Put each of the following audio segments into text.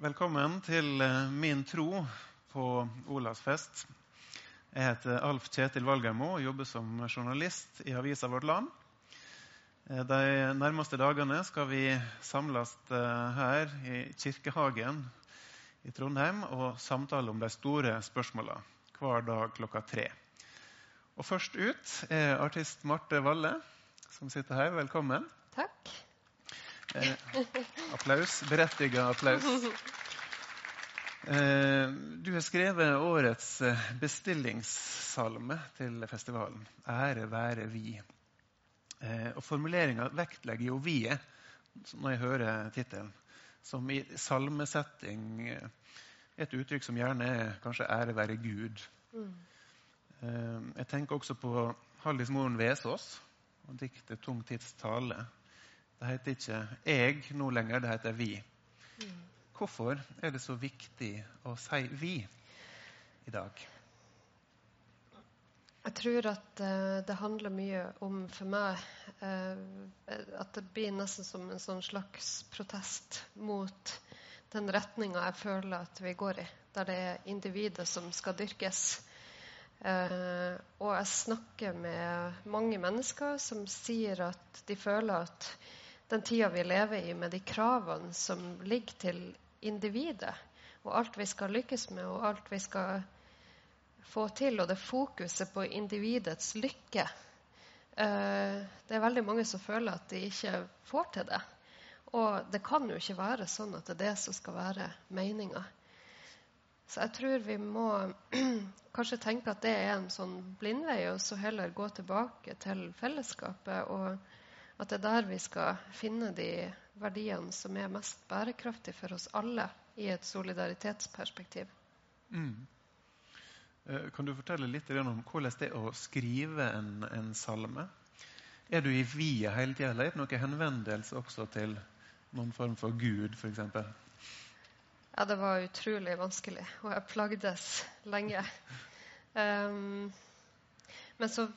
Velkommen til eh, min tro på Olavsfest. Jeg heter Alf Kjetil Valgermo og jobber som journalist i avisa Vårt Land. Eh, De nærmeste dagene skal vi samles eh, her i Kirkehagen i Trondheim og samtale om de store spørsmåla hver dag klokka tre. Og Først ut er artist Marte Valle, som sitter her. Velkommen. Takk. Eh, applaus. Berettiget applaus. Eh, du har skrevet årets eh, bestillingssalme til festivalen. 'Ære være vi'. Eh, og Formuleringa vektlegger jo 'vi' når jeg hører tittelen. Som i salmesetting eh, et uttrykk som gjerne er kanskje 'ære være Gud'. Mm. Eh, jeg tenker også på Hallis Moren Vesaas og diktet 'Tung tids tale'. Det heter ikke 'jeg' nå lenger, det heter 'vi'. Mm. Hvorfor er det så viktig å si 'vi' i dag? Jeg tror at uh, det handler mye om for meg uh, at det blir nesten som en sånn slags protest mot den retninga jeg føler at vi går i, der det er individet som skal dyrkes. Uh, og jeg snakker med mange mennesker som sier at de føler at den tida vi lever i, med de kravene som ligger til individet, og alt vi skal lykkes med, og alt vi skal få til, og det fokuset på individets lykke eh, Det er veldig mange som føler at de ikke får til det. Og det kan jo ikke være sånn at det er det som skal være meninga. Så jeg tror vi må kanskje tenke at det er en sånn blindvei, og så heller gå tilbake til fellesskapet. Og at det er der vi skal finne de verdiene som er mest bærekraftige for oss alle i et solidaritetsperspektiv. Mm. Eh, Kan du fortelle litt om hvordan det er å skrive en, en salme? Er du i vi-et hele tida, eller er det noen henvendelse også til noen form for Gud, f.eks.? Ja, det var utrolig vanskelig, og jeg plagdes lenge. Um, men så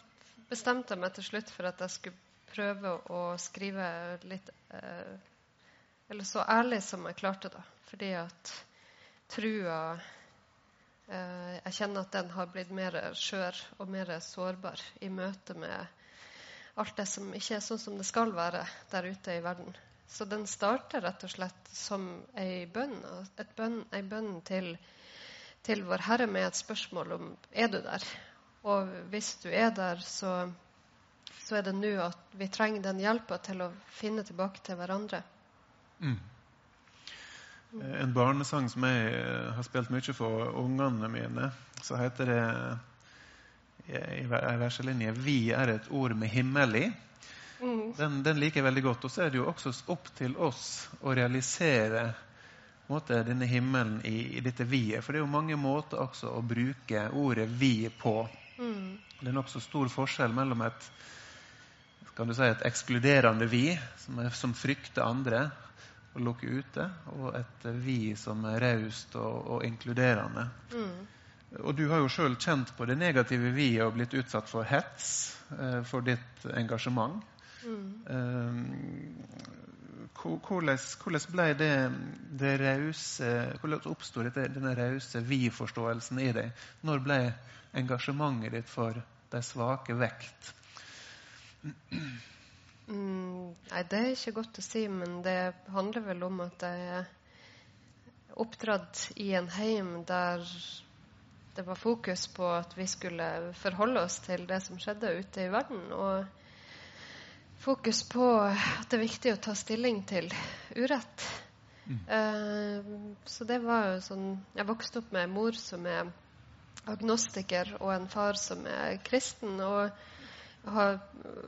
bestemte jeg meg til slutt for at jeg skulle prøve å skrive litt eh, Eller så ærlig som jeg klarte, da. Fordi at trua eh, Jeg kjenner at den har blitt mer skjør og mer sårbar i møte med alt det som ikke er sånn som det skal være der ute i verden. Så den starter rett og slett som ei bønn, bønn, ei bønn til, til Vår Herre med et spørsmål om er du der. Og hvis du er der, så, så er det nå at vi trenger den hjelpa til å finne tilbake til hverandre. Mm. Eh, En barnesang som jeg eh, har spilt mye for ungene mine, så heter det i i verselinje 'Vi er et ord med himmel i'. Mm. Den, den liker jeg veldig godt. Og så er det jo også opp til oss å realisere måte, denne himmelen i, i dette vi-et. For det er jo mange måter også å bruke ordet 'vi' på. Mm. Det er nokså stor forskjell mellom et kan du si, et ekskluderende vi, som, er, som frykter andre og lukker ute, og et vi som er raust og, og inkluderende. Mm. Og du har jo sjøl kjent på det negative vi og blitt utsatt for hets eh, for ditt engasjement. Mm. Eh, hvordan, hvordan ble det, det rause Hvordan oppsto denne rause vi-forståelsen i deg? Når ble engasjementet ditt for de svake vekt? Mm, nei, det er ikke godt å si, men det handler vel om at jeg er oppdratt i en heim der det var fokus på at vi skulle forholde oss til det som skjedde ute i verden. Og fokus på at det er viktig å ta stilling til urett. Mm. Uh, så det var jo sånn Jeg vokste opp med en mor som er agnostiker, og en far som er kristen. og har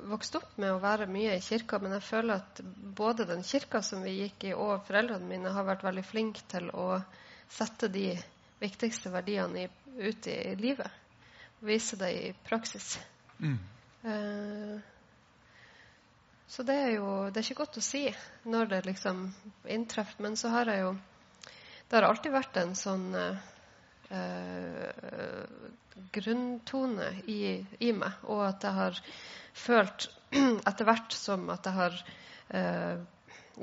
vokst opp med å være mye i kirka, men jeg føler at både den kirka som vi gikk i, og foreldrene mine har vært veldig flinke til å sette de viktigste verdiene ut i livet. Vise det i praksis. Mm. Eh, så det er jo Det er ikke godt å si når det liksom inntreffer, men så har jeg jo Det har alltid vært en sånn eh, eh, grunntone i, i meg, og at jeg har følt etter hvert som at jeg har eh,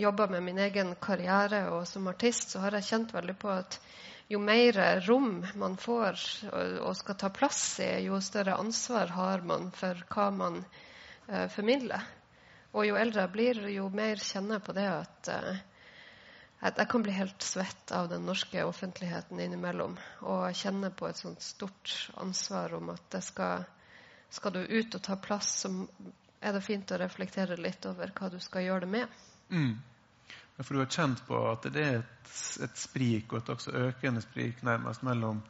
jobba med min egen karriere og som artist, så har jeg kjent veldig på at jo mer rom man får og skal ta plass i, jo større ansvar har man for hva man eh, formidler. Og jo eldre jeg blir, jo mer kjenner jeg på det at, uh, at jeg kan bli helt svett av den norske offentligheten innimellom. Og jeg kjenner på et sånt stort ansvar om at det skal, skal du ut og ta plass, så er det fint å reflektere litt over hva du skal gjøre det med. Mm. For du har kjent på at det er et, et sprik, og et også økende sprik, nærmest mellom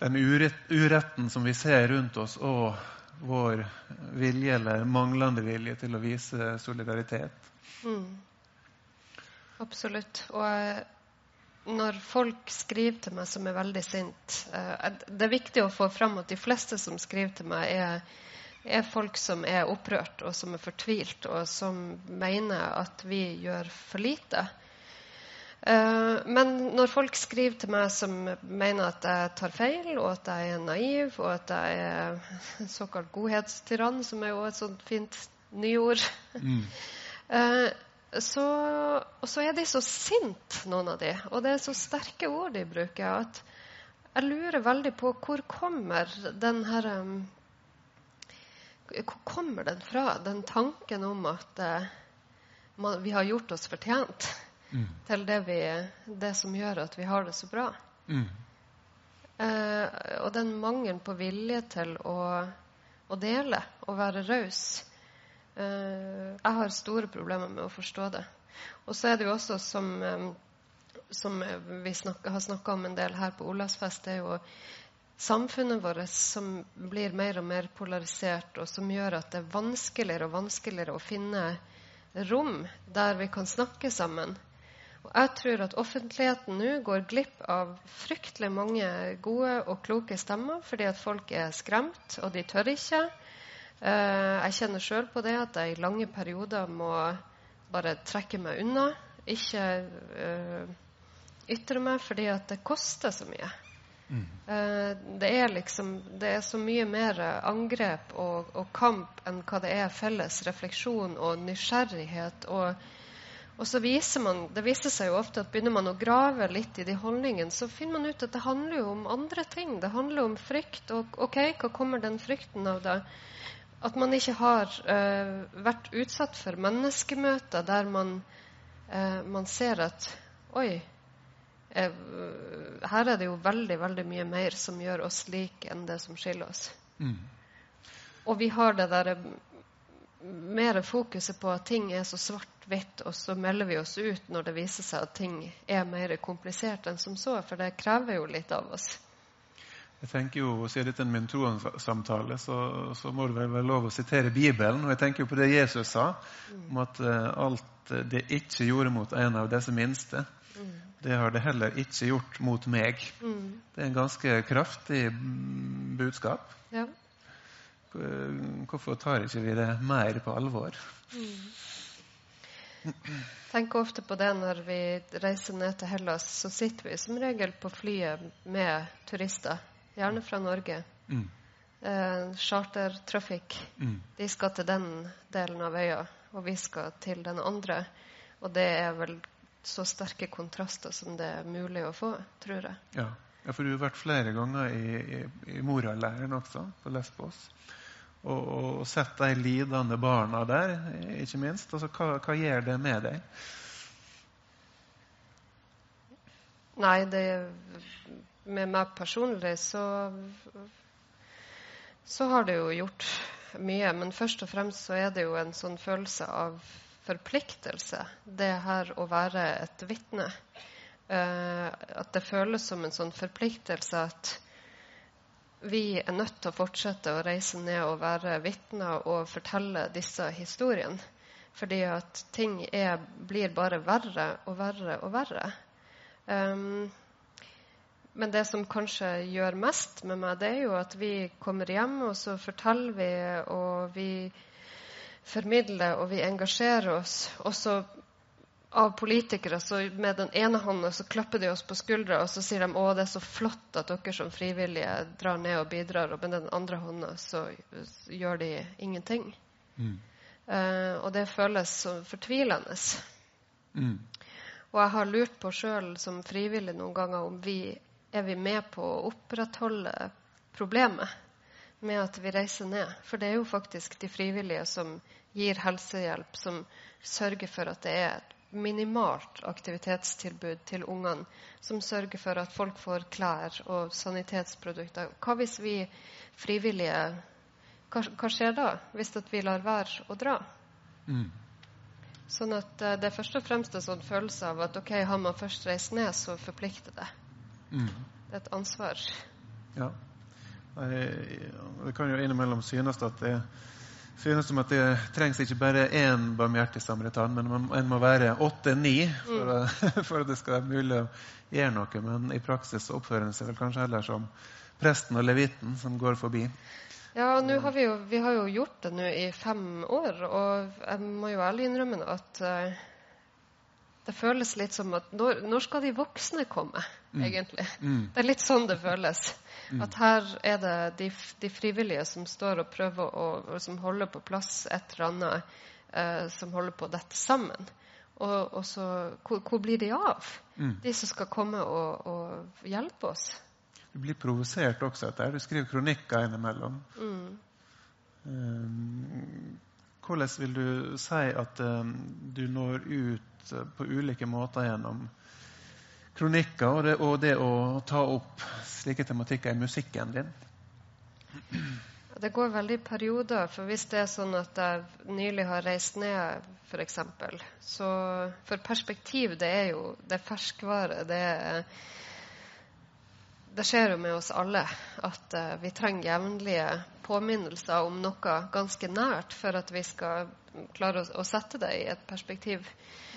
den urett, uretten som vi ser rundt oss, og vår vilje eller manglende vilje til å vise solidaritet. Mm. Absolutt. Og eh, når folk skriver til meg som er veldig sint eh, Det er viktig å få fram at de fleste som skriver til meg, er er folk som er opprørt, og som er fortvilt, og som mener at vi gjør for lite. Uh, men når folk skriver til meg som mener at jeg tar feil, og at jeg er naiv, og at jeg er såkalt godhetstyrann, som er jo et sånt fint nyord mm. så, Og så er de så sinte, noen av de, og det er så sterke ord de bruker, at jeg lurer veldig på hvor kommer den her um, hvor kommer den fra, den tanken om at uh, man, vi har gjort oss fortjent mm. til det, vi, det, som gjør at vi har det så bra? Mm. Uh, og den mangelen på vilje til å, å dele og være raus Jeg har store problemer med å forstå det. Og så er det jo også som, um, som vi snakker, har snakka om en del her på Olavsfest, det er jo samfunnet vårt som blir mer og mer polarisert, og som gjør at det er vanskeligere og vanskeligere å finne rom der vi kan snakke sammen. Og jeg tror at offentligheten nå går glipp av fryktelig mange gode og kloke stemmer fordi at folk er skremt, og de tør ikke. Eh, jeg kjenner sjøl på det at jeg i lange perioder må bare trekke meg unna. Ikke uh, ytre meg fordi at det koster så mye. Mm. Det, er liksom, det er så mye mer angrep og, og, kamp enn hva det er felles refleksjon og nysgjerrighet. Og, og så viser man, Det viser seg jo ofte at begynner man å grave litt i de holdningene, så finner man ut at det handler jo om andre ting. Det handler om frykt. Og ok, hva kommer den frykten av? da? At man ikke har uh, vært utsatt for menneskemøter der man, uh, man ser at Oi, uh, her er det jo veldig veldig mye mer som gjør oss like enn det som skiller oss. Mm. Og vi har det der eh, mer fokuset på at ting er så svart-hvitt, og så melder vi oss ut når det viser seg at ting er mer komplisert enn som så, for det krever jo litt av oss. Jeg tenker jo, Siden dette er min troen-samtale, så, så, må det vel være lov å sitere Bibelen. Og jeg tenker jo på det Jesus sa, mm. om at uh, alt det ikke gjorde mot en av disse minste, mm. Det har det heller ikke gjort mot meg. Mm. Det er en ganske kraftig budskap. Ja. Hvorfor tar ikke vi det mer på alvor? Mm. Tenker ofte på det når vi reiser ned til Hellas. Så sitter vi som regel på flyet med turister, gjerne fra Norge. Mm. Eh, chartertrafikk. Mm. De skal til den delen av øya, og vi skal til den andre. Og det er vel så sterke kontraster som det er mulig å få, tror jeg. Ja, ja for du har vært flere ganger i, i, i Moria-leiren også, på Lesbos. Og, og, og, sett de lidende barna der, ikke minst. Altså, hva, hva gjør det med deg? Nei, det Med meg personlig så så har det jo gjort mye. Men først og fremst så er det jo en sånn følelse av forpliktelse, det her å være et vitne. Uh, at det føles som en sånn forpliktelse at vi er nødt til å fortsette å reise ned og være vitner og fortelle disse historiene. Fordi at ting er, blir bare verre og verre og verre. Um, men det som kanskje gjør mest med meg, det er jo at vi kommer hjem, og så forteller vi, og vi formidler og vi engasjerer oss. Også av politikere så med den ene hånda så klapper de oss på skuldra og så sier de å det er så flott at dere som frivillige drar ned og bidrar, og med den andre hånda så gjør de ingenting. Mm. Uh, og det føles så fortvilende. Mm. Og jeg har lurt på sjøl som frivillig noen ganger om vi er vi med på å opprettholde problemet med at vi reiser ned. For det er jo faktisk de frivillige som gir helsehjelp, som sørger for at det er et minimalt aktivitetstilbud til ungene, som sørger for at folk får klær og sanitetsprodukter. Hva hvis vi frivillige Hva, hva skjer da, hvis vi lar være å dra? Mm. Sånn at uh, Det er først og fremst en sånn følelse av at ok, har man først reist ned, så forplikter det. Mm. Det er et ansvar. Ja. Det kan jo innimellom synes at det synes som at det trengs ikke bare én barmhjertig samaritan, men en må være åtte-ni for, mm. for, at det skal være mulig å gjøre noe. Men i praksis oppfører en seg vel kanskje heller som presten og levitten som går forbi. Ja, har vi, jo, vi, har jo gjort det nå i fem år, og jeg må jo ærlig innrømme at uh, det føles litt som at når, når skal de voksne komme, mm. egentlig? Mm. Det er litt sånn det føles. Mm. At her er det de, de, frivillige som står og prøver å, og som holder på plass et eller annet eh, som holder på dette sammen. Og, og så hvor, hvor, blir de av, mm. de som skal komme og, og, hjelpe oss? Du blir provosert også etter. Du skriver kronikker innimellom. Mm. Um, hvordan vil du si at um, du når ut Eh, på ulike måter gjennom kronikker og det, og det å ta opp slike tematikker i musikken din? Det går veldig i perioder. For hvis det er sånn at jeg nylig har reist ned, f.eks., så For perspektiv, det er jo det er ferskvare. Det, det skjer jo med oss alle at uh, vi trenger jevnlige påminnelser om noe ganske nært for at vi skal klare å, å sette det i et perspektiv.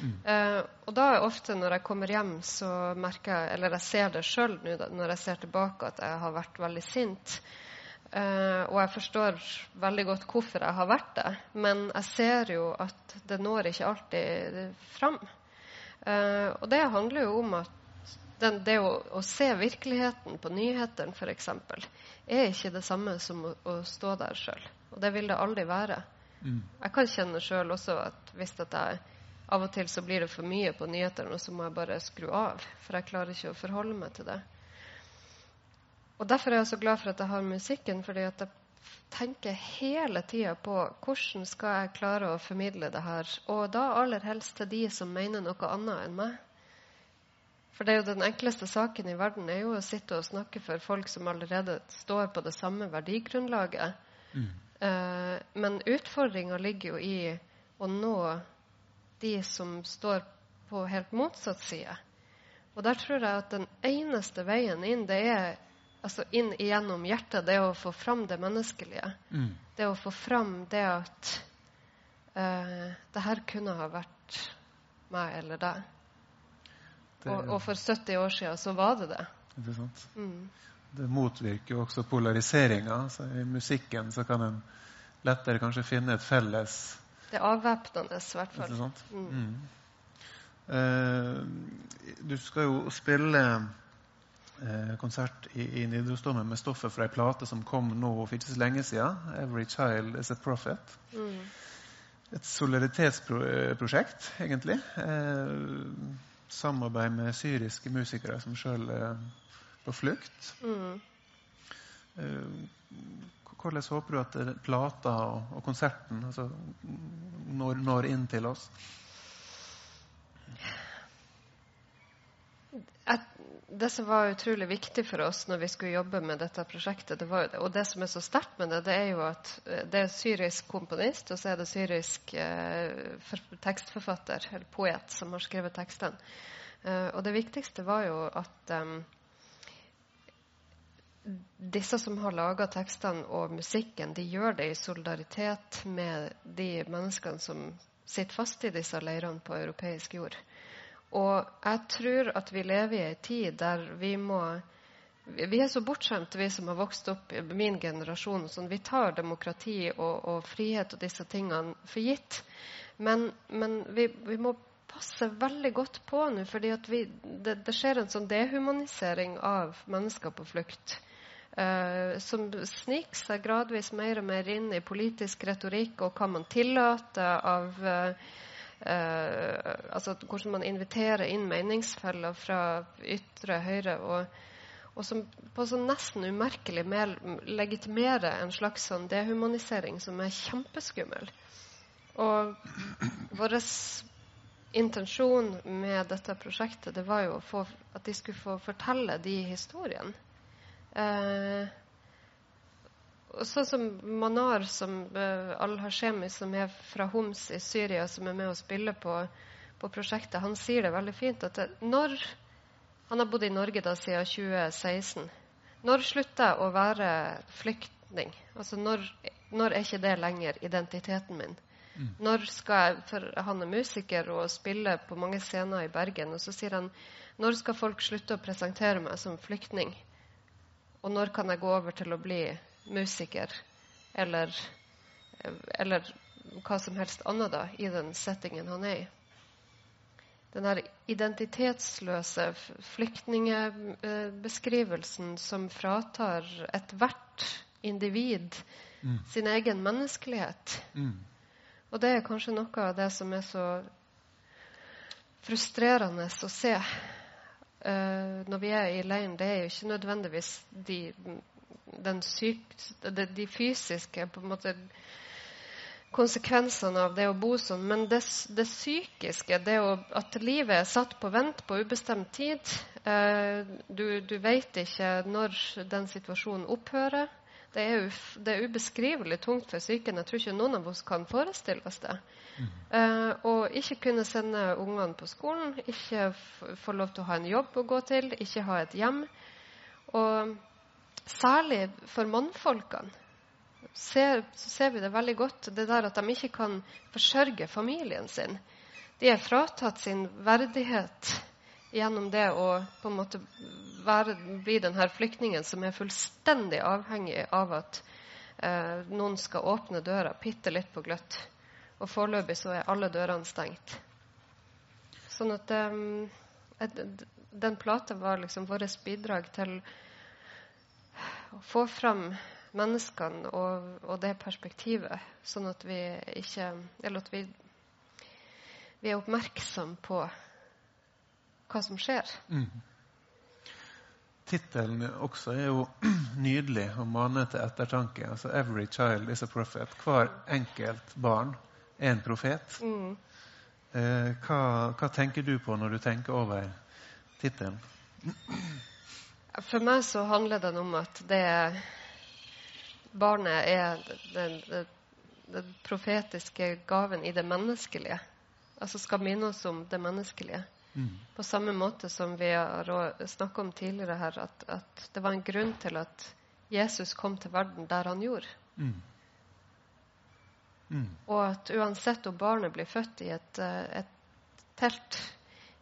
Mm. Uh, og da er ofte når jeg kommer hjem, så merker jeg, eller jeg ser det sjøl nå når jeg ser tilbake, at jeg har vært veldig sint. Uh, og jeg forstår veldig godt hvorfor jeg har vært det, men jeg ser jo at det når ikke alltid fram. Uh, og det handler jo om at den, det å, å, se virkeligheten på nyhetene, f.eks., er ikke det samme som å, å stå der sjøl. Og det vil det aldri være. Mm. Jeg kan kjenne sjøl også at hvis at jeg av og til så blir det for mye på nyhetene, og så må jeg bare skru av. For jeg klarer ikke å forholde meg til det. Og Derfor er jeg så glad for at jeg har musikken, fordi at jeg tenker hele tida på hvordan skal jeg klare å formidle det her, og da aller helst til de som mener noe annet enn meg. For det er jo den enkleste saken i verden er jo å sitte og snakke for folk som allerede står på det samme verdigrunnlaget. Mm. Eh, men utfordringa ligger jo i å nå de som står på helt motsatt side. Og der tror jeg at den eneste veien inn, det er altså inn igjennom hjertet. Det er å få fram det menneskelige. Mm. Det å få fram det at uh, det her kunne ha vært meg eller deg. Det, og, og, for 70 år siden så var det det. Er sant. Mm det motvirker jo også polariseringa. I musikken så kan en lettere kanskje finne et felles Det er avvæpnende, i hvert fall. Mm. Mm. Eh, du skal jo spille eh, konsert i, i Nidarosdomen med stoffet fra ei plate som kom nå for ikke så lenge siden. 'Every Child Is A Prophet'. Mm. Et solidaritetsprosjekt, egentlig. Eh, samarbeid med syriske musikere som sjøl på flukt. Mm. Eh, hvordan håper du at plata og, konserten altså, når, når, inn til oss? Et, det som var utrolig viktig for oss når vi skulle jobbe med dette prosjektet, det var, og det som er så sterkt med det, det er jo at eh, det er syrisk komponist, og så er det syrisk eh, tekstforfatter, eller poet, som har skrevet tekstene. Eh, og det viktigste var jo at eh, disse som har laga tekstene og musikken, de gjør det i solidaritet med de menneskene som sitter fast i disse leirene på europeisk jord. Og jeg tror at vi lever i ei tid der vi må Vi er så bortskjemte, vi som har vokst opp i min generasjon. Sånn, vi tar demokrati og, og, frihet og disse tingene for gitt. Men, men vi, vi, må passe veldig godt på nå, fordi det, det, skjer en sånn dehumanisering av mennesker på flukt. Uh, som sniker seg gradvis mer og mer inn i politisk retorikk og hva man tillater av uh, altså Hvordan man inviterer inn meningsfeller fra ytre høyre, og, og som på sånn nesten umerkelig mer legitimerer en slags sånn dehumanisering som er kjempeskummel. Og vår intensjon med dette prosjektet det var jo få, at de skulle få fortelle de historiene. Eh, sånn som Manar, som uh, Al-Hashemi, som er fra Homs i Syria, som er med og spiller på, på prosjektet, han sier det veldig fint at det, når Han har bodd i Norge da siden 2016. Når slutter jeg å være flyktning? Altså når, når er ikke det lenger identiteten min? Mm. Når skal jeg, For han er musiker og spiller på mange scener i Bergen. Og så sier han når skal folk slutte å presentere meg som flyktning? Og når kan jeg gå over til å bli musiker eller, eller hva som helst annet da, i den settingen han er i. Den her identitetsløse flyktningebeskrivelsen som fratar ethvert individ mm. sin egen menneskelighet. Mm. Og det er kanskje noe av det som er så frustrerende å se uh, når vi er i leiren. Det er jo ikke nødvendigvis de syk, de, de, fysiske på en måte, konsekvensene av det å bo sånn. Men det, det psykiske, det å, at livet er satt på vent på ubestemt tid eh, Du, du vet ikke når den situasjonen opphører. Det er, uf, det er, ubeskrivelig tungt for psyken. Jeg tror ikke noen av oss kan forestille oss det. Mm. Eh, ikke kunne sende ungene på skolen, ikke få lov til å ha en jobb å gå til, ikke ha et hjem. Og Særlig for mannfolkene ser, så ser vi det veldig godt, det der at de ikke kan forsørge familien sin. De er fratatt sin verdighet gjennom det å på en måte være, bli denne flyktningen som er fullstendig avhengig av at eh, noen skal åpne døra bitte litt på gløtt. Og foreløpig så er alle dørene stengt. Sånn at eh, den plata var liksom vårt bidrag til få fram menneskene og, og, det perspektivet, sånn at vi ikke Eller at vi, vi er oppmerksom på hva som skjer. Mm. Tittelen også er jo nydelig og maner til ettertanke. Altså 'Every child is a prophet'. Hver enkelt barn er en profet. Mm. Eh, hva, hva, tenker du på når du tenker over tittelen? For meg så handler den om at det barnet er den, den, den, profetiske gaven i det menneskelige. Altså skal minne oss om det menneskelige. Mm. På samme måte som vi har snakka om tidligere her, at, at, det var en grunn til at Jesus kom til verden der han gjorde. Mm. Mm. Og at uansett om barnet blir født i et, eh, et telt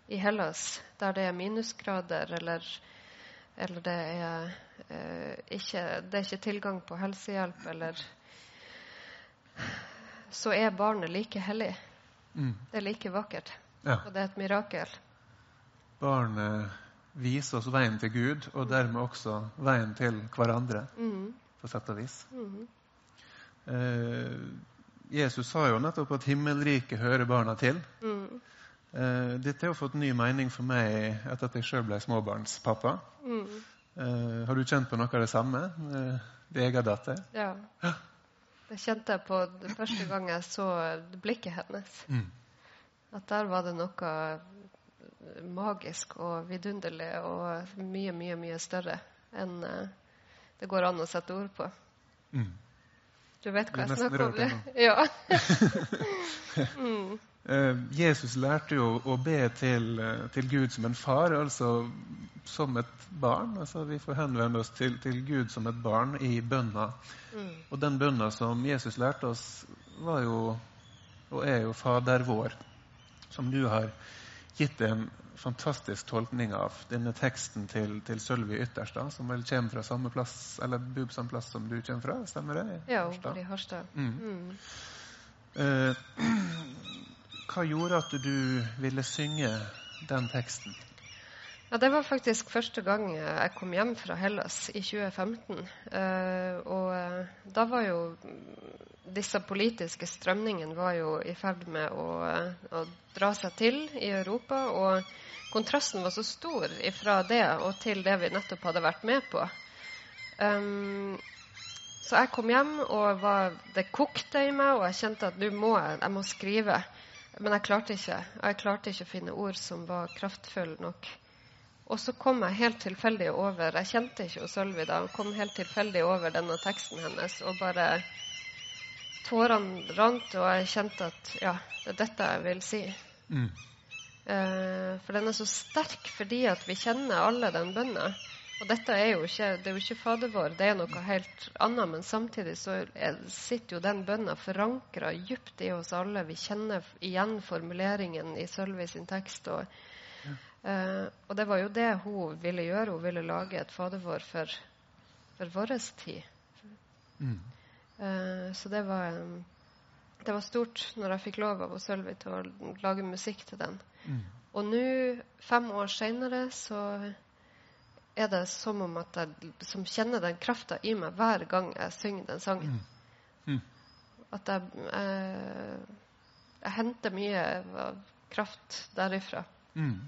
i Hellas, der det er minusgrader eller eller det er, eh, ikke, det er ikke tilgang på helsehjelp, eller Så er barnet like hellig. Mm. Det er like vakkert. Ja. Og det er et mirakel. Barnet viser oss veien til Gud, og dermed også veien til hverandre, mm. på sett og vis. Mm. Eh, Jesus sa jo nettopp at himmelriket hører barna til. Mm. Uh, dette har fått ny mening for meg etter at jeg sjøl ble småbarnspappa. Mm. Uh, har du kjent på noe av det samme? Din egen datter? Ja. Det kjente jeg på det første gang jeg så blikket hennes. Mm. At der var det noe magisk og vidunderlig og mye, mye, mye større enn det går an å sette ord på. Mm. Du vet hva jeg snakker om? Ja. mm. Eh, Jesus lærte jo å be til, eh, til, Gud som en far, altså som et barn. Altså vi får henvende oss til, til Gud som et barn i bønna. Mm. Og den bønna som Jesus lærte oss, var jo og er jo Fader vår, som du har gitt en fantastisk tolkning av denne teksten til, til Sølvi Ytterstad, som vel kommer fra samme plass eller bor på samme plass som du kommer fra? Stemmer det? Ja, hun i Harstad. Mm. Mm. Uh, hva gjorde at du ville synge den teksten? Ja, Det var faktisk første gang jeg kom hjem fra Hellas, i 2015. Eh, og eh, da var jo disse politiske strømningene var jo i ferd med å, eh, å dra seg til i Europa. Og kontrasten var så stor fra det og til det vi nettopp hadde vært med på. Um, så jeg kom hjem, og var, det kokte i meg, og jeg kjente at nå må jeg, jeg må skrive. Men jeg klarte ikke. Jeg klarte ikke å finne ord som var kraftfulle nok. Og så kom jeg helt tilfeldig over Jeg kjente ikke Sølvi da. Jeg kom helt tilfeldig over denne teksten hennes. Og bare Tårene rant, og jeg kjente at ja, det er dette jeg vil si. Mm. Eh, for den er så sterk fordi at vi kjenner alle den bønna. Og dette er jo ikke, det er jo ikke Fader vår, det er noe helt annet. Men samtidig så er, sitter jo den bønna forankra dypt i oss alle. Vi kjenner igjen formuleringen i Sølvi sin tekst. og Uh, og det var jo det hun ville gjøre. Hun ville lage et fadervår for, for vår tid. Mm. Uh, så det var, um, det var stort når jeg fikk lov av Sølvi til å lage musikk til den. Mm. Og nå, fem år seinere, så er det som om at jeg som kjenner den krafta i meg hver gang jeg synger den sangen. Mm. mm. At jeg, uh, jeg henter mye kraft derifra. Mm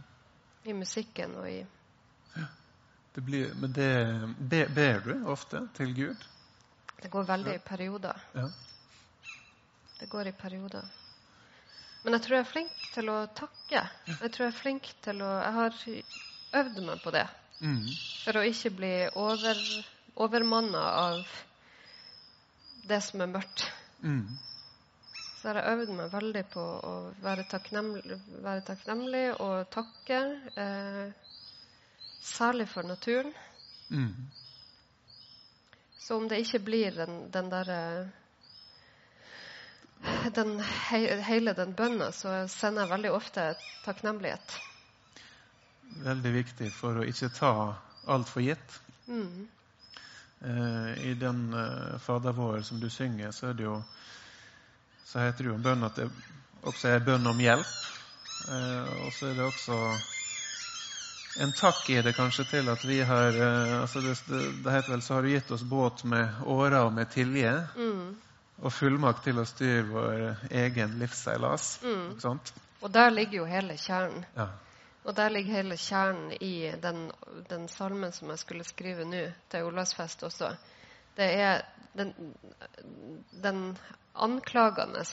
i musikken og i ja. det blir, Men det, be, ber du ofte til Gud? Det går veldig ja. i perioder. Ja. Det går i perioder. Men jeg tror jeg er flink til å takke. Jeg tror jeg er flink til å Jeg har øvd meg på det. Mm. For å ikke bli over, overmanna av det som er mørkt. Mm så har jeg øvd meg veldig på å være takknemlig, være takknemlig og takke. Eh, særlig for naturen. Mm. Så om det ikke blir den, den derre den, hele den bønna, så sender jeg veldig ofte takknemlighet. Veldig viktig for å ikke ta alt for gitt. Mm. Eh, I den uh, Fader vår som du synger, så er det jo så heter det jo bønn at det også er bønn om hjelp. Eh, og så er det også en takk i det kanskje til at vi har eh, altså det, det, det, heter vel så har du gitt oss båt med årer og med tilje. Mm. Og fullmakt til å styre vår egen livsseilas. Mm. Og der ligger jo hele kjernen. Ja. Og der ligger hele kjernen i den, den salmen som jeg skulle skrive nå, til Olavsfest også. Det er den, den anklagende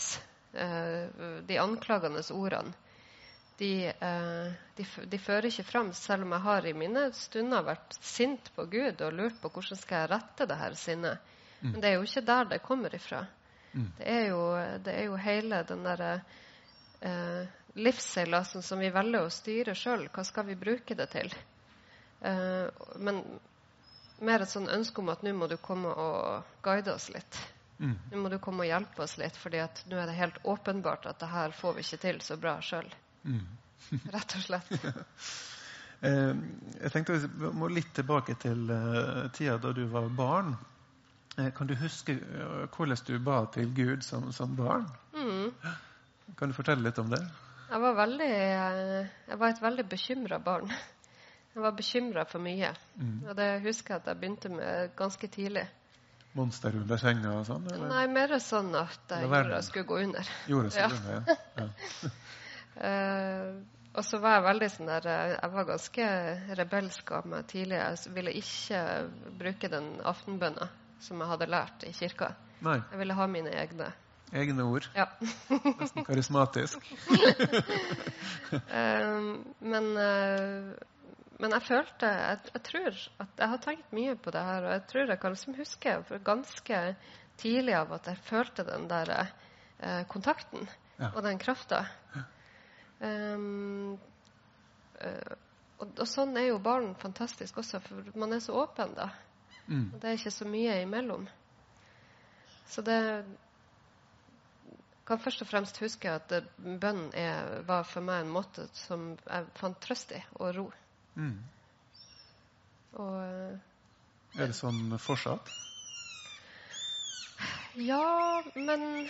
eh, De anklagende ordene de, eh, de, de, fører ikke fram, selv om jeg har i mine stunder vært sint på Gud og lurt på hvordan skal jeg rette det her sinnet. Mm. Men det er jo ikke der det kommer ifra. Mm. Det, er jo, det, er jo, hele den derre eh, livsseilasen som vi velger å styre sjøl. Hva skal vi bruke det til? Uh, men mer et sånn ønske om at nå må du komme og guide oss litt. Mm. Nå må du komme og hjelpe oss litt, for nå er det helt åpenbart at det her får vi ikke til så bra sjøl. Mm. Rett og slett. eh, jeg tenkte Vi må litt tilbake til uh, tida da du var barn. Eh, kan du huske uh, hvordan du ba til Gud som, som barn? Mm. Kan du fortelle litt om det? Jeg var, veldig, uh, jeg var et veldig bekymra barn. Jeg var bekymra for mye. Mm. Og det husker jeg at jeg begynte med ganske tidlig monster under senga og sånn? Eller? Nei, mer sånn at jeg jorda skulle gå under. Jorda skulle ja. under, ja. ja. uh, og så var jeg veldig sånn der eh, Jeg var ganske rebelsk av meg tidlig. Jeg ville ikke bruke den aftenbønna som jeg hadde lært i kirka. Nei. Jeg ville ha mine egne. Egne ord? Ja. Nesten karismatisk. uh, men uh, men jeg følte jeg, jeg, tror at jeg har tenkt mye på det her, og jeg tror jeg kan liksom huske ganske tidlig av at jeg følte den der eh, kontakten ja. og den krafta. Ja. Um, og, og, sånn er jo barn fantastisk også, for man er så åpen da. Mm. Og det er ikke så mye imellom. Så det kan først og fremst huske at bønn er, var for meg en måte som jeg fant trøst i og ro. Mm. Og, er det sånn fortsatt? Ja, men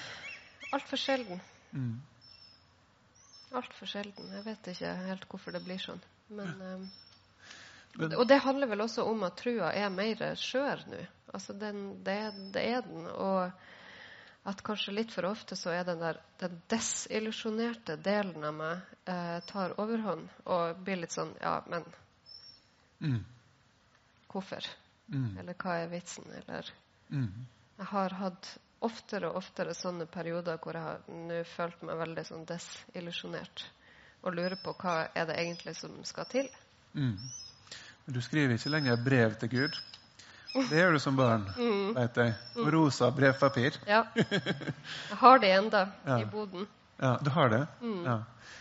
altfor sjelden. Mm. Altfor sjelden. Jeg vet ikke helt hvorfor det blir sånn. Men, ja. Men- Og det handler vel også om at trua er mer skjør nå. Altså den, det, det er den. Og at kanskje litt for ofte så er den der den desillusjonerte delen av meg eh, tar overhånd og blir litt sånn Ja, men Mm. hvorfor? Mm. Eller hva er vitsen? Eller Mm. Jeg har hatt oftere og oftere sånne perioder hvor jeg har nå følt meg veldig sånn desillusjonert og lurer på hva er det egentlig som skal til. Mm. Du skriver ikke lenger brev til Gud. Det gjør du som barn, Mm. vet jeg. På rosa brevpapir. Ja. Jeg har det enda Ja. i boden. Ja, du har det? Mm. Ja.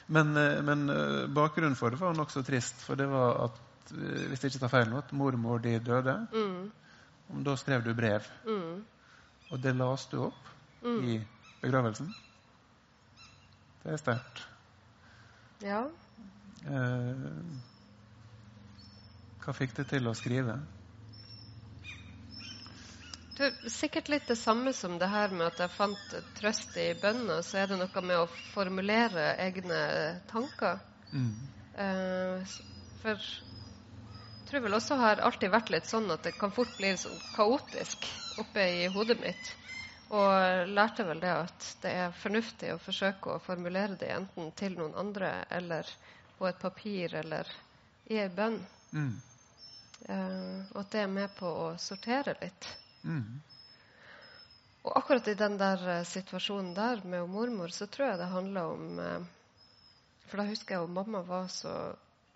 Men, eh, men eh, bakgrunnen for det var nokså trist. For det var at, eh, hvis jeg ikke tar feil nå, at mormor di døde. Mm. Da skrev du brev. Mm. Og det las du opp Mm. i begravelsen. Det er sterkt. Ja. Eh, hva fikk det til å skrive? Sikkert litt det samme som det her med at jeg fant trøst i bønna. Så er det noe med å formulere egne tanker. Mm. Eh, for jeg tror vel også har alltid vært litt sånn at det kan fort bli sånn kaotisk oppe i hodet mitt. Og lærte vel det at det er fornuftig å forsøke å formulere det enten til noen andre eller på et papir eller i ei bønn. Mm. Eh, og at det er med på å sortere litt. Mm. Og akkurat i den der eh, situasjonen der med mormor, så tror jeg det handla om eh, For da husker jeg at mamma var så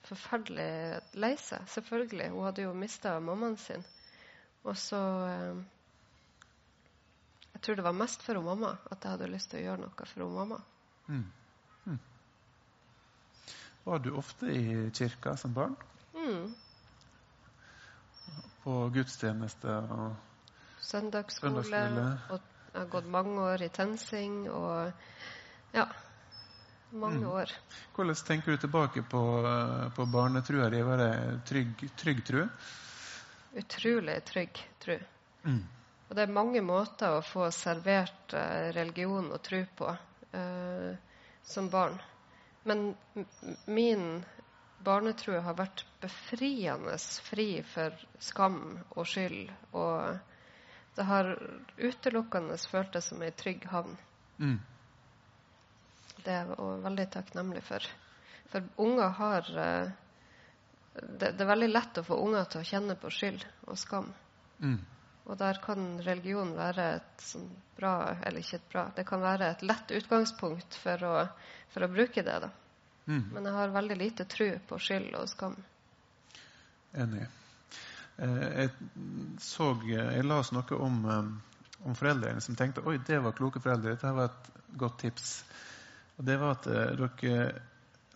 forferdelig lei seg. Selvfølgelig. Hun hadde jo mista mammaen sin. Og så eh, Jeg tror det var mest for hun mamma at jeg hadde lyst til å gjøre noe for hun mamma. Mm. Mm. Var du ofte i kirka som barn? Mm. På gudstjeneste og Søndagsskole. Søndagsskole. Og jeg har gått mange år i TenSing og Ja. Mange Mm. år. Hvordan tenker du tilbake på, på barnetrua di? Var det trygg, trygg tru? Utrolig trygg tro. Mm. Og det er mange måter å få servert eh, religion og tro på eh, som barn. Men min barnetro har vært befriende fri for skam og skyld. Og det har utelukkende føltes som ei trygg havn. Mm. Det er jeg veldig takknemlig for. For unger har eh, det, det er veldig lett å få unger til å kjenne på skyld og skam. Mm. Og der kan religion være et sånn bra Eller ikke et bra Det kan være et lett utgangspunkt for å, for å bruke det. da. Mm. Men jeg har veldig lite tro på skyld og skam. Enig. Eh, jeg så Jeg las noe om, eh, om foreldrene som tenkte oi, det var kloke foreldre. Dette var et godt tips. Og det var at eh, dere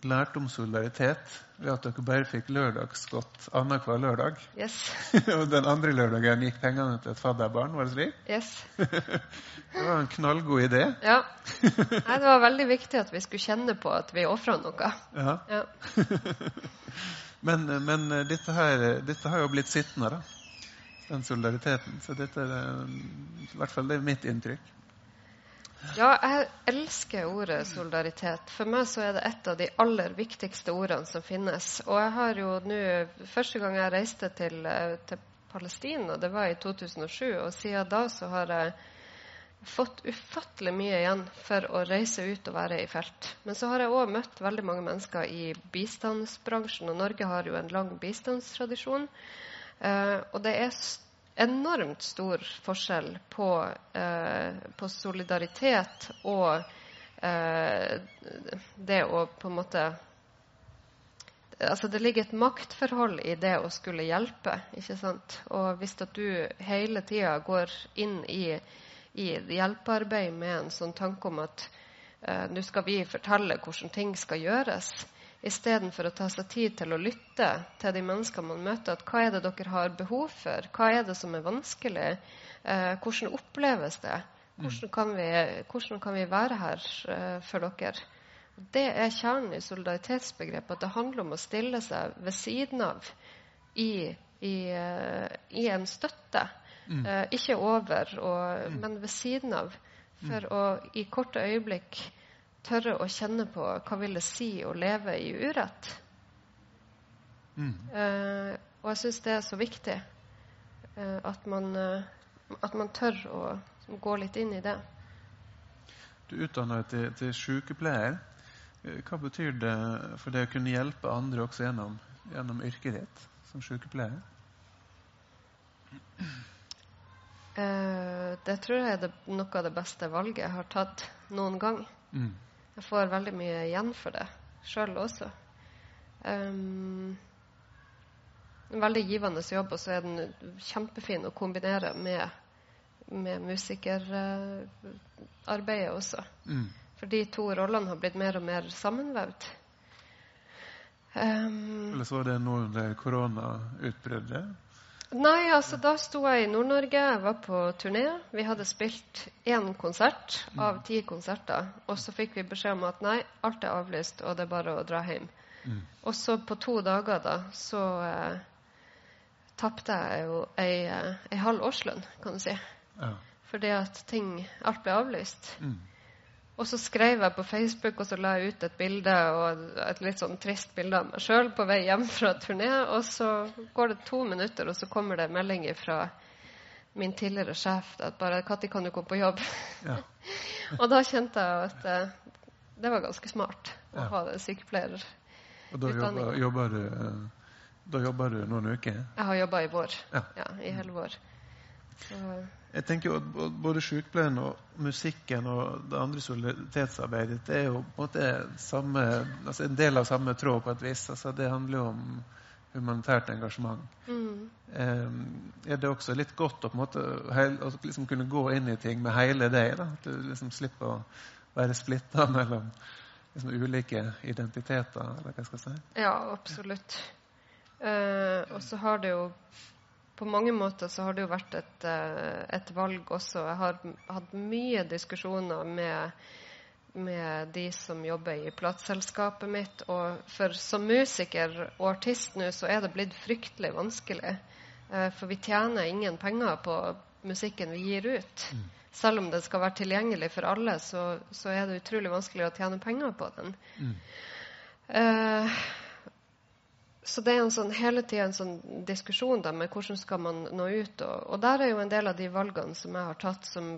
lærte om solidaritet ved at dere bare fikk lørdagsgodt annenhver lørdag. Yes. og den andre lørdagen gikk pengene til et fadderbarn. Var det slik? yes. Det var en knallgod idé. Ja. Nei, det var veldig viktig at vi skulle kjenne på at vi ofra noe. Ja. Ja. Men, men eh, dette, her, dette har jo blitt sittende, da. Den solidariteten. Så dette er eh, i hvert fall det er mitt inntrykk. Ja, jeg elsker ordet solidaritet. For meg så er det et av de aller viktigste ordene som finnes. Og jeg har jo nå Første gang jeg reiste til, eh, til Palestina, det var i 2007, og siden da så har jeg fått ufattelig mye igjen for å reise ut og være i felt. Men så har jeg òg møtt veldig mange mennesker i bistandsbransjen, og Norge har jo en lang bistandstradisjon. Eh, og det er enormt stor forskjell på, eh, på solidaritet og eh, det å på en måte Altså Det ligger et maktforhold i det å skulle hjelpe. ikke sant? Og hvis at du hele tida går inn i, i hjelpearbeid med en sånn tanke om at eh, nå skal vi fortelle hvordan ting skal gjøres, istedenfor å ta seg tid til å lytte til de menneskene man møter. at Hva er det dere har behov for? Hva er det som er vanskelig? Eh, hvordan oppleves det? Hvordan kan vi, hvordan kan vi være her eh, for dere? Det er kjernen i solidaritetsbegrepet. At det handler om å stille seg ved siden av i, i, eh, i en støtte. Eh, ikke over, og, men ved siden av. For å i korte øyeblikk tørre å kjenne på hva vil det si å leve i urett. Mm. Eh, Og jeg syns det er så viktig eh, at, man, eh, at man tør å gå litt inn i det. Du utdanner deg til, til sykepleier. Eh, hva betyr det for det å kunne hjelpe andre også gjennom, gjennom yrket ditt som sykepleier? Eh, det tror jeg er det, noe av det beste valget jeg har tatt noen gang. Mm. Jeg får veldig mye igjen for det sjøl også. Um, en veldig givende jobb, og så er den kjempefin å kombinere med, med musikerarbeidet også. Mm. For de to rollene har blitt mer og mer sammenvevd. Um, Eller så var det nå under koronautbruddet? Nei, altså da sto jeg i Nord-Norge, jeg var på turné. Vi hadde spilt én konsert av ti konserter. Og så fikk vi beskjed om at nei, alt er avlyst, og det er bare å dra hjem. Mm. Og så på to dager da, så eh, tapte jeg jo ei, eh, ei halv årslønn, kan du si. Ja. Fordi at ting Alt ble avlyst. Mm. Og så skrev jeg på Facebook og så la jeg ut et bilde et litt sånn trist bilde av meg sjøl på vei hjem fra turné. Og så går det to minutter, og så kommer det melding fra min tidligere sjef at bare 'Når kan du komme på jobb?' Ja. og da kjente jeg at eh, det var ganske smart å Ja. ha det sykepleierutdanning. Og da jobber, du eh, jobber du noen uker? Jeg har jobba i vår. Ja. I hele vår. Så, Jeg tenker jo at Både sykepleien og musikken og det andre solidaritetsarbeidet det er jo på en måte samme, altså en del av samme tråd på et vis. Altså det handler jo om humanitært engasjement. mm, Um, er det også litt godt å på en måte heil, liksom kunne gå inn i ting med hele deg? da? At du liksom slipper å være splitta mellom liksom ulike identiteter? eller hva skal jeg si? ja, absolutt. Uh, og så har det jo På mange måter så har det jo vært et, eh, et valg også. Jeg har hatt mye diskusjoner med, med de som jobber i plateselskapet mitt. Og for som musiker og artist nå, så er det blitt fryktelig vanskelig. Eh, for vi tjener ingen penger på musikken vi gir ut. Selv om det skal være tilgjengelig for alle, så, så er det utrolig vanskelig å tjene penger på den. Mm. Eh, så det er en sånn, hele tida en sånn diskusjon da, med hvordan skal man nå ut. Og, og der er jo en del av de valgene som jeg har tatt, som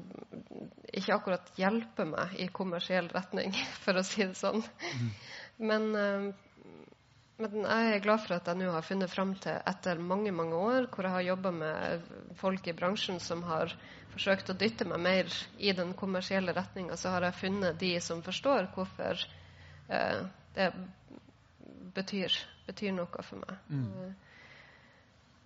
ikke akkurat hjelper meg i kommersiell retning, for å si det sånn. Men, eh, men jeg er glad for at jeg nå har funnet fram til, etter mange mange år, hvor jeg har jobba med folk i bransjen som har forsøkt å dytte meg mer i den kommersielle retninga, så har jeg funnet de som forstår hvorfor eh, det betyr, betyr noe for meg. Mm.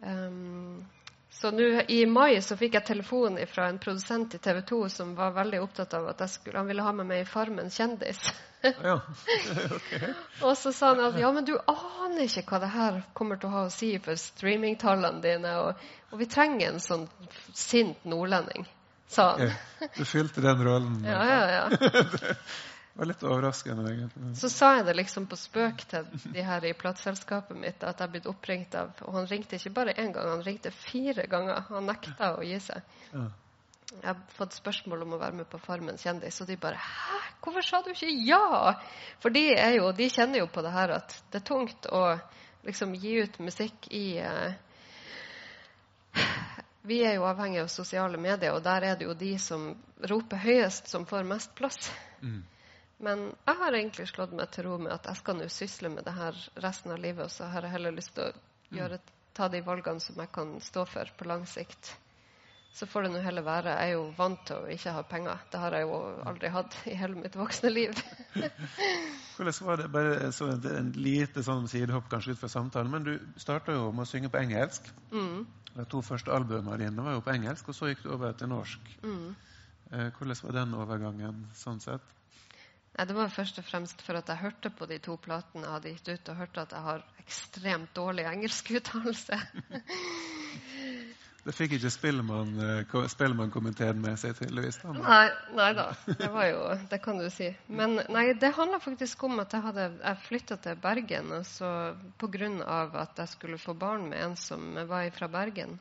Um, så nå i mai så fikk jeg telefon fra en produsent i TV 2 som var veldig opptatt av at skulle, han ville ha meg med i Farmen kjendis. Ja. Og så sa han at ja, men du aner ikke hva det her kommer til å ha å si for streamingtallene dine, og, og vi trenger en sånn sint nordlending, sa han. Okay. Du fylte den rollen. Ja, ja, ja. Det var litt overraskende, egentlig. Så sa jeg det liksom på spøk til de her i plateselskapet mitt at jeg er blitt oppringt av Og han ringte ikke bare én gang, han ringte fire ganger. Han nekta å gi seg. Ja. Jeg har fått spørsmål om å være med på Farmen kjendis, og de bare 'Hæ, hvorfor sa du ikke ja?' For de, jo, de kjenner jo på det her at det er tungt å liksom gi ut musikk i uh, Vi er jo avhengig av sosiale medier, og der er det jo de som roper høyest, som får mest plass. Mm. Men jeg har egentlig slått meg til ro med at jeg skal nå sysle med det her resten av livet, og så har jeg heller lyst til å gjøre, ta de valgene som jeg kan stå for på lang sikt. Så får det nå heller være. Jeg er jo vant til å ikke ha penger. Det har jeg jo aldri hatt i hele mitt voksne liv. Hvordan var det? Bare så en, lite sånn sidehopp kanskje ut fra samtalen. Men du starta jo med å synge på engelsk. Mm, De to første albumene dine var jo på engelsk, og så gikk du over til norsk. mm. Eh, hvordan var den overgangen sånn sett? Nei, Det var først og fremst for at jeg hørte på de to platene jeg hadde gitt ut, og hørte at jeg har ekstremt dårlig engelskuttalelse. Det fikk ikke eh, ko- Spellemann-komiteen med seg, tydeligvis. da. Nei, nei da. Det var jo Det kan du si. Men nei, det handla faktisk om at jeg hadde Jeg flytta til Bergen og så på grunn av at jeg skulle få barn med en som var fra Bergen.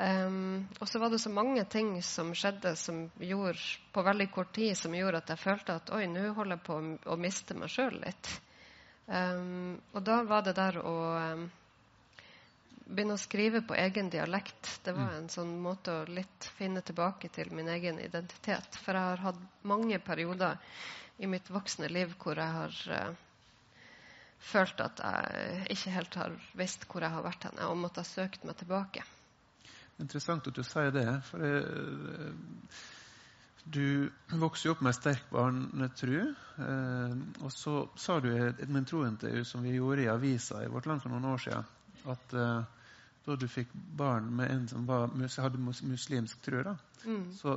Ehm, og så var det så mange ting som skjedde som gjorde, på veldig kort tid som gjorde at jeg følte at oi, nå holder jeg på å, miste meg sjøl litt. Um, og da var det der å um, begynne å skrive på egen dialekt. Det var en sånn måte å litt finne tilbake til min egen identitet. For jeg har hatt mange perioder i mitt voksne liv hvor jeg har uh, følt at jeg ikke helt har visst hvor jeg har vært henne, og måtte ha søkt meg tilbake. Interessant at du sier det. for jeg, du vokste jo opp med sterk barnetru. Eh, og så sa du i et mentrointervju som vi gjorde i avisa i Vårt Land for noen år siden, at eh, da du fikk barn med en som var, hadde muslimsk tro, mm. så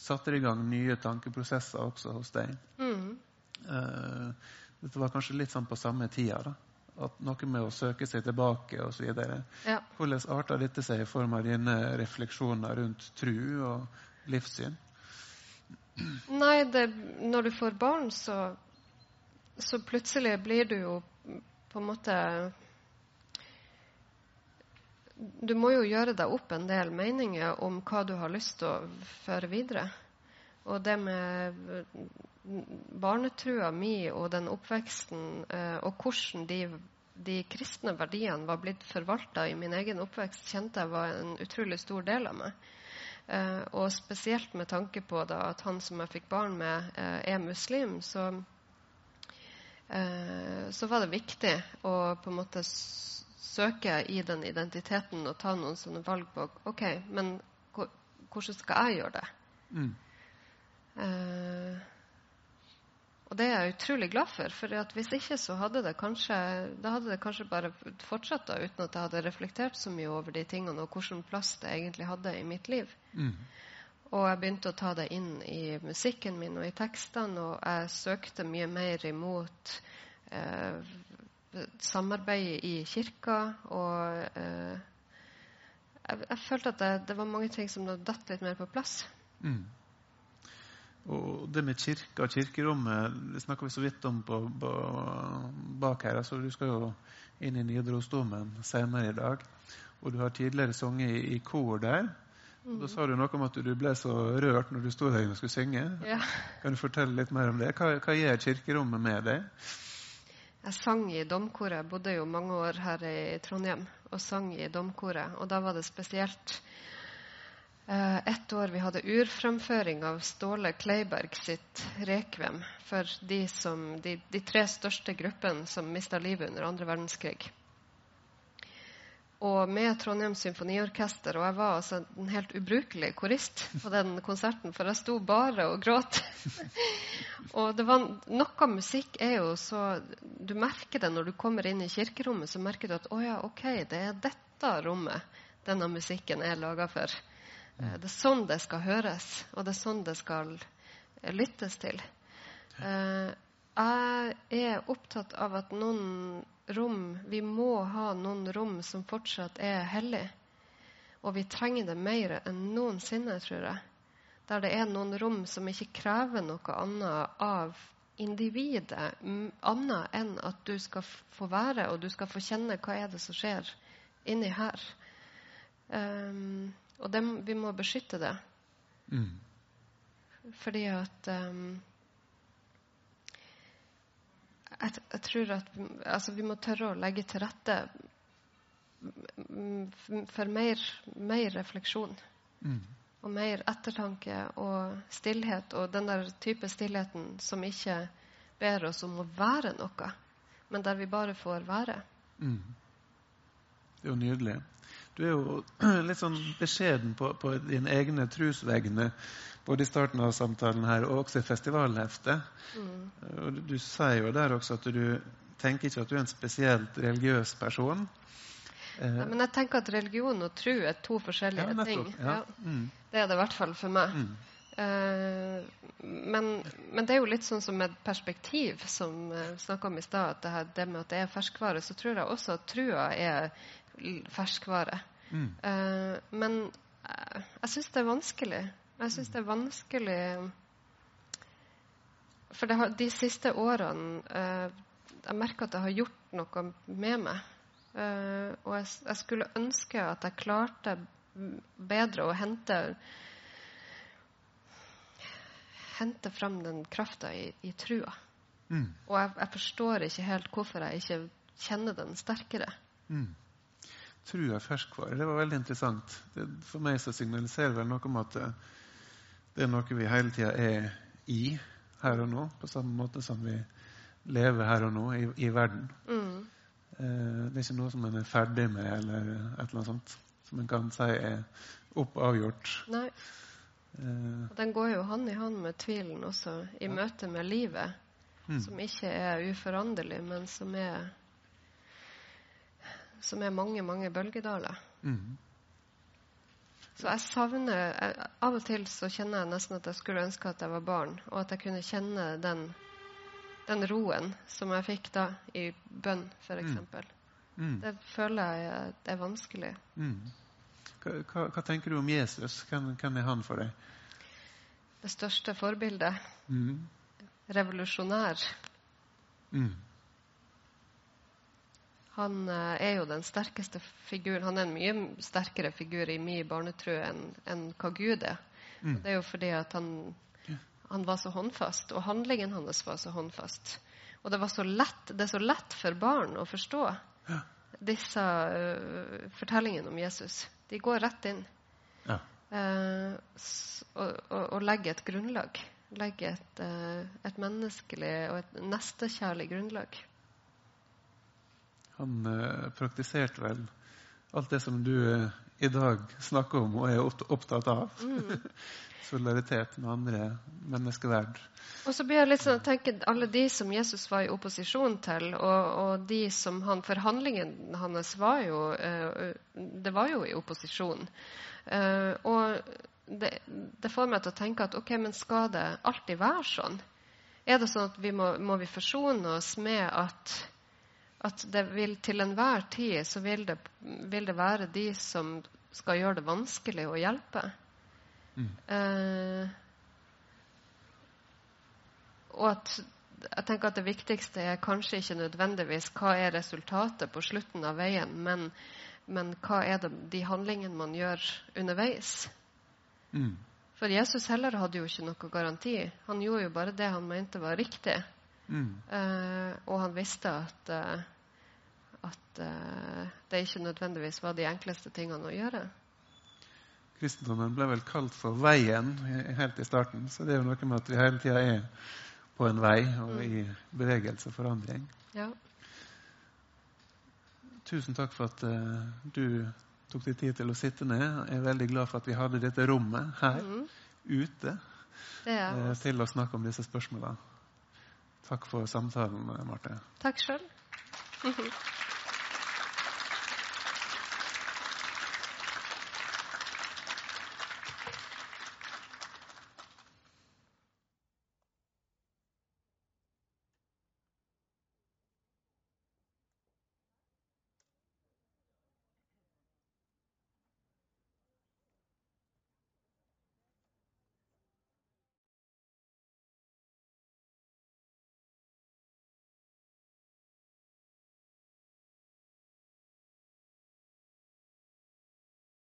satte det i gang nye tankeprosesser også hos deg. Mm. Eh, dette var kanskje litt sånn på samme tida. da, at Noe med å søke seg tilbake osv. Ja. Hvordan arter dette seg i form av dine refleksjoner rundt tru og livssyn? Nei, det, når du får barn, så, så plutselig blir du jo på en måte Du må jo gjøre deg opp en del meninger om hva du har lyst til å føre videre. Og det med barnetrua mi og den oppveksten, eh, og hvordan de, de kristne verdiene var blitt forvalta i min egen oppvekst, kjente jeg var en utrolig stor del av meg. Eh, og spesielt med tanke på da, at han som jeg fikk barn med, eh, er muslim, så, eh, så var det viktig å på en måte søke i den identiteten og ta noen sånne valg på OK, men hvordan skal jeg gjøre det? Mm. Uh, og det er jeg utrolig glad for, for hvis ikke så hadde det kanskje, hadde det kanskje bare fortsatt da, uten at jeg hadde reflektert så mye over de tingene og hvilken plass det egentlig hadde i mitt liv. Mm. Og jeg begynte å ta det inn i musikken min og i tekstene, og jeg søkte mye mer imot eh, samarbeidet i kirka. Og eh, jeg, jeg, følte at det, det, var mange ting som datt litt mer på plass. Mm. Og det med kirka og kirkerommet det snakker vi så vidt om på, på, bak her. altså Du skal jo inn i Nidarosdomen senere i dag. Og du har tidligere sunget i, i kor der. Mm. Da sa du noe om at du ble så rørt når du sto der og skulle synge. Ja. Kan du fortelle litt mer om det? Hva, hva gjør kirkerommet med deg? Jeg sang i domkoret. Jeg bodde jo mange år her i Trondheim og sang i domkoret. Og da var det spesielt ett år vi hadde urfremføring av Ståle Kleiberg sitt 'Rekvem' for de, som, de, de tre største gruppene som mista livet under andre verdenskrig. Og med Trondheim Symfoniorkester. Og jeg var altså en helt ubrukelig korist på den konserten, for jeg sto bare og gråt. og det var noe musikk er jo så Du merker det når du kommer inn i kirkerommet, så merker du at å ja, OK, det er dette rommet denne musikken er laga for. Eh, det er sånn det skal høres, og det er sånn det skal eh, lyttes til. Eh, jeg er opptatt av at noen rom Vi må ha noen rom som fortsatt er hellige. Og vi trenger det mer enn noensinne, tror jeg. Der det er noen rom som ikke krever noe annet av individet, annet enn at du skal få være, og du skal få kjenne hva er det som skjer inni her. Um, og det, vi må beskytte det. Mm. Fordi at um, jeg, jeg, tror at altså, vi må tørre å legge til rette for mer, mer refleksjon. Mm. Og mer ettertanke og stillhet. Og den der type stillheten som ikke ber oss om å være noe, men der vi bare får være. Mm. Det er jo nydelig. Du er jo litt sånn beskjeden på, på dine egne trosvegne, både i starten av samtalen her og også i festivalheftet. Mm. Og du, sier jo der også at du tenker ikke at du er en spesielt religiøs person. Ja, eh, men jeg tenker at religion og tro er to forskjellige ja, ting. Ja. Mm. Det er det i hvert fall for meg. Mm. Uh, men, men, det er jo litt sånn som et perspektiv, som vi uh, snakka om i stad. At det, det, med at det er ferskvare, så tror jeg også at trua er ferskvare. Mm. Uh, men uh, jeg syns det er vanskelig. Jeg syns det er vanskelig For har, de siste årene uh, Jeg merker at det har gjort noe med meg. og jeg, jeg, skulle ønske at jeg klarte bedre å hente hente fram den krafta i, i trua. Mm. Og jeg, jeg, forstår ikke helt hvorfor jeg ikke kjenner den sterkere. Mm. Er ferskvare. Det var veldig interessant. Det, for meg så signaliserer vel noe om at det, er noe vi hele tida er i her og nå, på samme måte som vi lever her og nå i, i verden. Mm. Eh, det er ikke noe som en er ferdig med, eller et eller annet sånt som en kan si er opp avgjort. Nei. Eh, den går jo hånd i hånd med tvilen også, i møte med livet, mm, som ikke er uforanderlig, men som er som er mange, mange bølgedaler. mm, Så jeg savner jeg, Av og til så kjenner jeg nesten at jeg skulle ønske at jeg var barn, og at jeg kunne kjenne den, den roen som jeg fikk da i bønn, f.eks. mm, Det føler jeg er vanskelig. mm. Hva, hva, hva tenker du om Jesus? Hvem, hvem er han for deg? Det største forbildet. Mm, Revolusjonær. mm, Han eh, er jo den sterkeste figuren. Han er en mye sterkere figur i min barnetro enn enn hva Gud er. mm, Det er jo fordi at han, han var så håndfast, og handlingen hans var så håndfast. Og det, var så lett, det er så lett for barn å forstå Ja. disse uh, fortellingene om Jesus. De går rett inn ja. uh, og, og, og legger et grunnlag. Legger et, uh, et menneskelig og et nestekjærlig grunnlag. Han eh, praktiserte vel alt det som du eh, i dag snakker om og er opptatt av. Solidaritet med andre, menneskeverd. Og så blir jeg litt sånn, tenker alle de som Jesus var i opposisjon til, og, og de som han Forhandlingen hans var jo eh, Det var jo i opposisjon. Og det, det får meg til å tenke at ok, men skal det alltid være sånn? Er det sånn at vi må, må vi forsone oss med at, at det vil til enhver tid så vil det, vil det være de som skal gjøre det vanskelig å hjelpe? Mm. Eh, og at jeg tenker at det viktigste er kanskje ikke nødvendigvis hva er resultatet på slutten av veien, men, men hva er det, de handlingene man gjør underveis. Mm. For Jesus heller hadde jo ikke noe garanti. Han gjorde jo bare det han mente var riktig. Mm. Eh, og han visste at, uh, at uh, det ikke nødvendigvis var de enkleste tingene å gjøre. Kristendommen ble vel kalt for veien helt i starten. Så det er jo noe med at vi hele tida er på en vei og i bevegelse og forandring. Ja. Tusen takk for at du tok deg tid til å sitte ned. Jeg er veldig glad for at vi hadde dette rommet her mm. ute Det til å snakke om disse spørsmålene. Takk for samtalen, Marte. Takk sjøl.